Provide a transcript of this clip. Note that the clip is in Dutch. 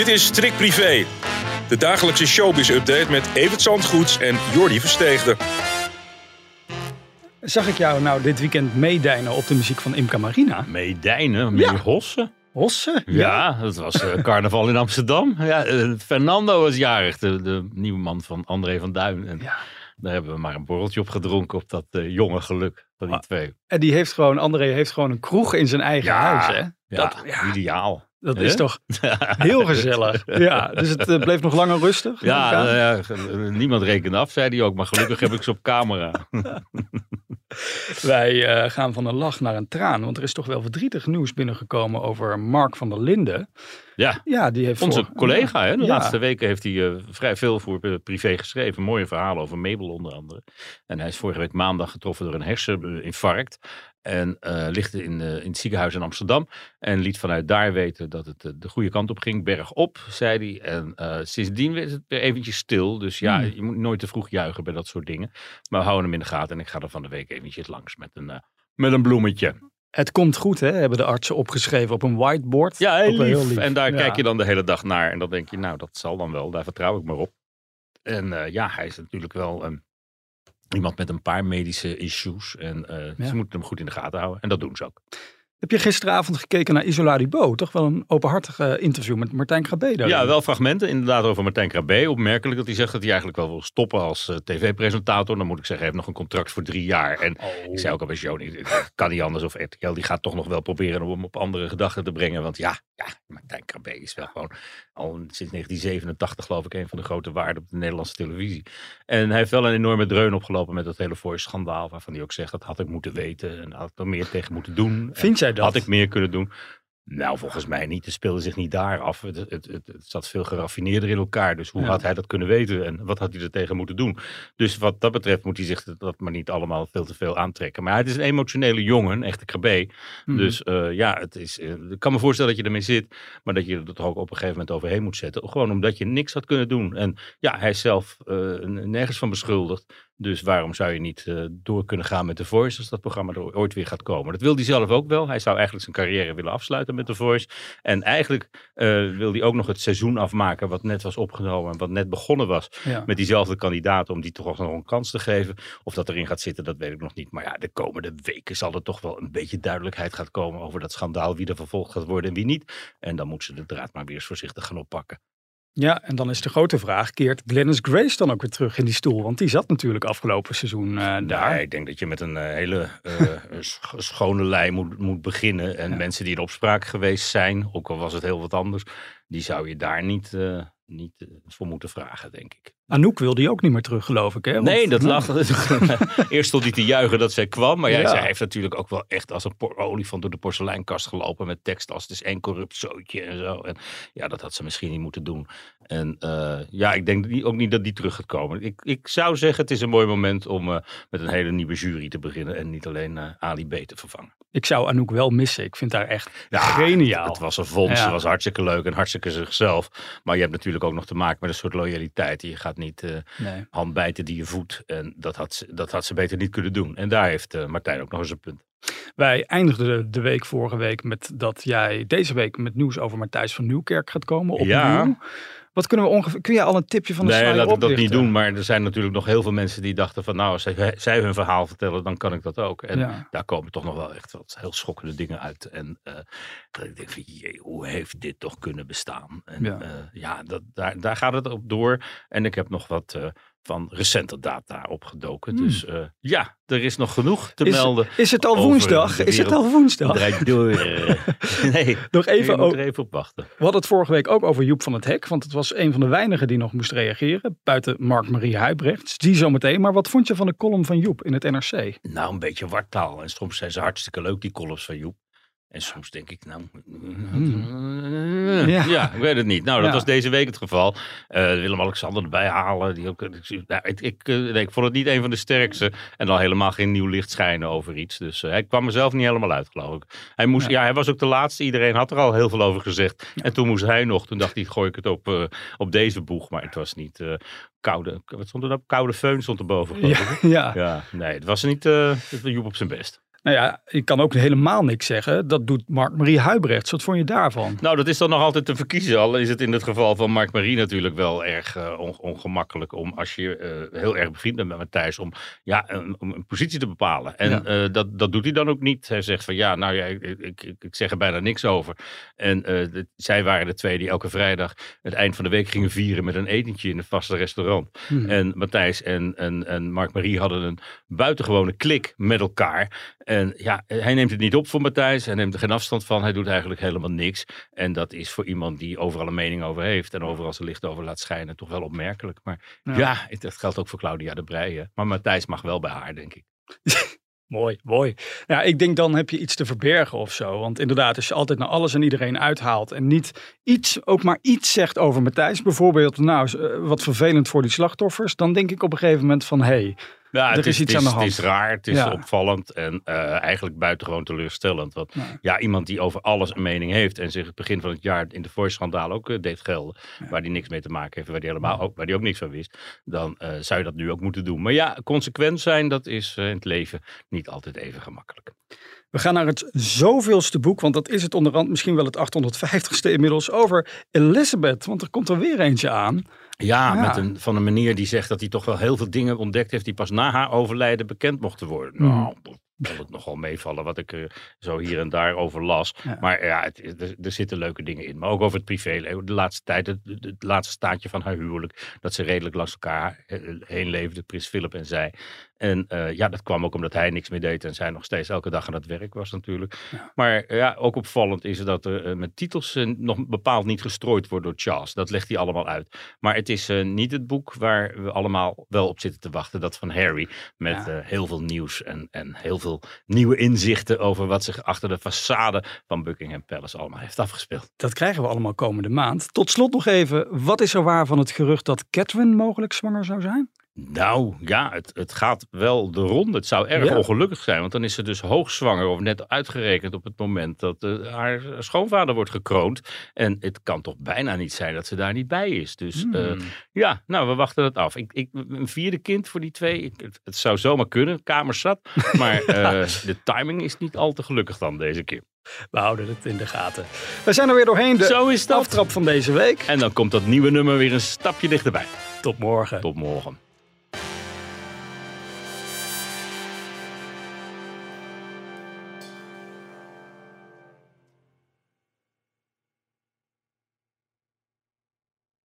Dit is Trick Privé. De dagelijkse showbiz-update met Evert Zandgoeds en Jordi Versteegde. Zag ik jou nou dit weekend meedijnen op de muziek van Imca Marina? Meedijnen, meer Ja. hossen. Hossen? Ja, dat was eh, carnaval in Amsterdam. Ja, eh, Fernando was jarig, de, de nieuwe man van André van Duin. En Ja. daar hebben we maar een borreltje op gedronken op dat eh, jonge geluk van die Ah, twee. En die heeft gewoon, André heeft gewoon een kroeg in zijn eigen huis, hè? Ja, Dat, ja, ideaal. Dat is toch heel gezellig. Ja, dus het eh, bleef nog langer rustig. Ja, nou ja, niemand rekende af, zei hij ook. Maar gelukkig heb ik ze op camera. Wij eh, gaan van een lach naar een traan, want er is toch wel verdrietig nieuws binnengekomen over Mark van der Linden. Ja, Ja, die heeft onze voor- collega. Hè? De Ja. laatste weken heeft hij eh, vrij veel voor eh, privé geschreven. Mooie verhalen over Mabel onder andere. En hij is vorige week maandag getroffen door een herseninfarct. En eh, ligt in, in het ziekenhuis in Amsterdam. En liet vanuit daar weten dat het de goede kant op ging. Bergop, zei hij. En sindsdien is het weer eventjes stil. Dus ja, Hmm. je moet nooit te vroeg juichen bij dat soort dingen. Maar we houden hem in de gaten. En ik ga er van de week eventjes langs met een, eh, met een bloemetje. Het komt goed, hè? Hebben de artsen opgeschreven op een whiteboard. Ja, heel lief. En daar Ja. kijk je dan de hele dag naar. En dan denk je, nou, dat zal dan wel. Daar vertrouw ik maar op. En eh, ja, hij is natuurlijk wel ehm, iemand met een paar medische issues. En eh, Ja. ze moeten hem goed in de gaten houden. En dat doen ze ook. Heb je gisteravond gekeken naar Isola Bo? Toch wel een openhartig eh, interview met Martijn daarin. Ja, wel fragmenten inderdaad over Martijn Krabbe. Opmerkelijk dat hij zegt dat hij eigenlijk wel wil stoppen als eh, tv-presentator. Dan moet ik zeggen, hij heeft nog een contract voor drie jaar. En Oh. ik zei ook al bij het kan niet anders. Of RTL, die gaat toch nog wel proberen om hem op andere gedachten te brengen. Want ja, ja Martijn Krabbe is wel gewoon al sinds 1987 geloof ik een van de grote waarden op de Nederlandse televisie. En hij heeft wel een enorme dreun opgelopen met dat hele Voice-schandaal. Waarvan hij ook zegt, dat had ik moeten weten. En had ik er meer tegen moeten doen. Vind jij dat? Had ik meer kunnen doen? Nou, volgens mij niet. Het speelde zich niet daar af. Het, het, het, het zat veel geraffineerder in elkaar. Dus hoe Ja. had hij dat kunnen weten? En wat had hij er tegen moeten doen? Dus wat dat betreft moet hij zich dat maar niet allemaal veel te veel aantrekken. Maar het is een emotionele jongen, een echte krabbe. Mhm. Dus eh, ja, het is, eh, ik kan me voorstellen dat je ermee zit. Maar dat je er toch ook op een gegeven moment overheen moet zetten. Gewoon omdat je niks had kunnen doen. En ja, hij is zelf eh, nergens van beschuldigd. Dus waarom zou je niet eh, door kunnen gaan met The Voice als dat programma er ooit weer gaat komen? Dat wil hij zelf ook wel. Hij zou eigenlijk zijn carrière willen afsluiten met The Voice. En eigenlijk eh, wil hij ook nog het seizoen afmaken wat net was opgenomen en wat net begonnen was ja. met diezelfde kandidaat om die toch nog een kans te geven. Of dat erin gaat zitten, dat weet ik nog niet. Maar ja, de komende weken zal er toch wel een beetje duidelijkheid gaan komen over dat schandaal, wie er vervolgd gaat worden en wie niet. En dan moeten ze de draad maar weer eens voorzichtig gaan oppakken. Ja, en dan is de grote vraag, keert Glennis Grace dan ook weer terug in die stoel? Want die zat natuurlijk afgelopen seizoen eh, daar. Daar, ik denk dat je met een eh, hele eh, sch- schone lei moet, moet beginnen. En Ja. mensen die in opspraak geweest zijn, ook al was het heel wat anders, die zou je daar niet, eh, niet eh, voor moeten vragen, denk ik. Anouk wil die ook niet meer terug, geloof ik. Hè? Want- Nee, dat Nou, lag. Eerst stond hij te juichen dat zij kwam. Maar ja, Ja. zij heeft natuurlijk ook wel echt als een olifant door de porseleinkast gelopen. Met tekst als het is één corrupt zootje en zo. En ja, dat had ze misschien niet moeten doen. En eh, ja, ik denk ook niet dat die terug gaat komen. Ik, ik zou zeggen, het is een mooi moment om eh, met een hele nieuwe jury te beginnen. En niet alleen eh, Ali B te vervangen. Ik zou Anouk wel missen. Ik vind haar echt Ja, geniaal. Het was een fonds, Ja. ze was hartstikke leuk en hartstikke zichzelf. Maar je hebt natuurlijk ook nog te maken met een soort loyaliteit. Je gaat niet Nee. hand bijten die je voedt. En dat had, ze, dat had ze beter niet kunnen doen. En daar heeft Martijn ook nog eens een punt. Wij eindigden de, de week vorige week met dat jij deze week met nieuws over Matthijs van Nieuwkerk gaat komen. Opnieuw. Ja. Wat kunnen we ongeveer... Kun je al een tipje van de nee, sluier laat ik dat niet doen. Maar er zijn natuurlijk nog heel veel mensen die dachten van... nou, als zij, zij hun verhaal vertellen, dan kan ik dat ook. En Ja. daar komen toch nog wel echt wat heel schokkende dingen uit. En eh, dat ik denk van, jee, hoe heeft dit toch kunnen bestaan? En Ja. ja, ja dat, daar, daar gaat het op door. En ik heb nog wat... van recente data opgedoken. Hmm. Dus eh, ja, er is nog genoeg te Is, melden. is het al woensdag? Is het al woensdag? Draait door. nee, Nog even ook- er even op wachten. We hadden het vorige week ook over Joep van het Hek. Want het was een van de weinigen die nog moest reageren. Buiten Mark-Marie Huibrechts. Die zometeen. Maar wat vond je van de column van Joep in het NRC? Nou, een beetje wartaal. En soms zijn ze hartstikke leuk, die columns van Joep. En soms denk ik, nou... Ja. Ja. ik weet het niet. Nou, dat Ja. was deze week het geval. Eh, Willem-Alexander erbij halen. Die ook, nou, ik, ik, eh, nee, ik vond het niet een van de sterkste. En dan helemaal geen nieuw licht schijnen over iets. Dus eh, hij kwam er zelf niet helemaal uit, geloof ik. Hij, moest, Ja. ja. hij was ook de laatste. Iedereen had er al heel veel over gezegd. En toen moest hij nog. Toen dacht hij, gooi ik het op, op deze boeg. Maar het was niet koude... Wat stond er nou? Koude föhn stond geloof ik. Ja, ja. Nee, het was niet eh, het was Joep op zijn best. Nou ja, je kan ook helemaal niks zeggen. Dat doet Mark-Marie Huibrechts. Wat vond je daarvan? Nou, dat is dan nog altijd te verkiezen. Al is het in het geval van Mark-Marie natuurlijk wel erg uh, ongemakkelijk om als je uh, heel erg bevriend bent met Matthijs om, ja, een, om een positie te bepalen. En ja. uh, dat, dat doet hij dan ook niet. Hij zegt van ja, nou ja, ik, ik, ik, ik zeg er bijna niks over. En de, zij waren de twee die elke vrijdag het eind van de week gingen vieren met een etentje in een vaste restaurant. Hmm. En Matthijs en, en, en Mark-Marie hadden een buitengewone klik met elkaar. En ja, hij neemt het niet op voor Matthijs. Hij neemt er geen afstand van. Hij doet eigenlijk helemaal niks. En dat is voor iemand die overal een mening over heeft. En overal zijn licht over laat schijnen. Toch wel opmerkelijk. Maar ja, ja dat geldt ook voor Claudia de Breij. Maar Matthijs mag wel bij haar, denk ik. Mooi, mooi. Ja, ik denk dan heb je iets te verbergen of zo. Want inderdaad, als je altijd naar alles en iedereen uithaalt en niet iets, ook maar iets zegt over Matthijs, bijvoorbeeld, nou, wat vervelend voor die slachtoffers, dan denk ik op een gegeven moment van, hé, hey, ja, er het is, iets aan de hand. Het is raar, het is Ja. opvallend en eh, eigenlijk buitengewoon teleurstellend. Want Ja. ja. iemand die over alles een mening heeft en zich het begin van het jaar in de Voice-schandaal ook eh, deed gelden, waar die niks mee te maken heeft, waar die, helemaal ook, waar die ook niks van wist, dan eh, zou je dat nu ook moeten doen. Maar ja, consequent zijn, dat is in het leven niet altijd even gemakkelijk. We gaan naar het zoveelste boek, want dat is het onderhand misschien wel het 850ste inmiddels, over Elizabeth. Want er komt er weer eentje aan. Ja, Ja. Met een, van een meneer die zegt dat hij toch wel heel veel dingen ontdekt heeft die pas na haar overlijden bekend mochten worden. Hmm. Nou, dat het nogal meevallen wat ik er zo hier en daar over las. Ja. Maar ja, het, er, er zitten leuke dingen in. Maar ook over het privéleven. De laatste tijd, het, het, het laatste staatje van haar huwelijk. Dat ze redelijk langs elkaar eh, heen leefden, Prins Philip en zij. En eh, ja, dat kwam ook omdat hij niks meer deed en zij nog steeds elke dag aan het werk was natuurlijk. Ja. Maar eh, ja, ook opvallend is dat er eh, met titels nog bepaald niet gestrooid wordt door Charles. Dat legt hij allemaal uit. Maar het is niet het boek waar we allemaal wel op zitten te wachten. Dat van Harry. Met Ja. heel veel nieuws en, en heel veel nieuwe inzichten over wat zich achter de façade van Buckingham Palace allemaal heeft afgespeeld. Dat krijgen we allemaal komende maand. Tot slot nog even, wat is er waar van het gerucht dat Catherine mogelijk zwanger zou zijn? Nou ja, het, het gaat wel de ronde. Het zou erg Ja. ongelukkig zijn, want dan is ze dus hoogzwanger of net uitgerekend op het moment dat eh, haar schoonvader wordt gekroond. En het kan toch bijna niet zijn dat ze daar niet bij is. Dus Hmm. eh, ja, nou, we wachten het af. Ik, ik, een vierde kind voor die twee, ik- het, het zou zomaar kunnen, kamers zat. Maar eh, de timing is niet al te gelukkig dan deze keer. We houden het in de gaten. We zijn er weer doorheen, de Zo is dat. aftrap van deze week. En dan komt dat nieuwe nummer weer een stapje dichterbij. Tot morgen. Tot morgen.